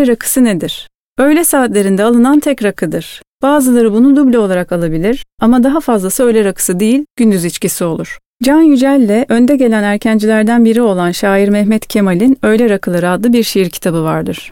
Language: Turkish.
Öğle rakısı nedir? Öğle saatlerinde alınan tek rakıdır. Bazıları bunu duble olarak alabilir ama daha fazlası öğle rakısı değil, gündüz içkisi olur. Can Yücel'le önde gelen erkencilerden biri olan şair Mehmet Kemal'in Öğle Rakıları adlı bir şiir kitabı vardır.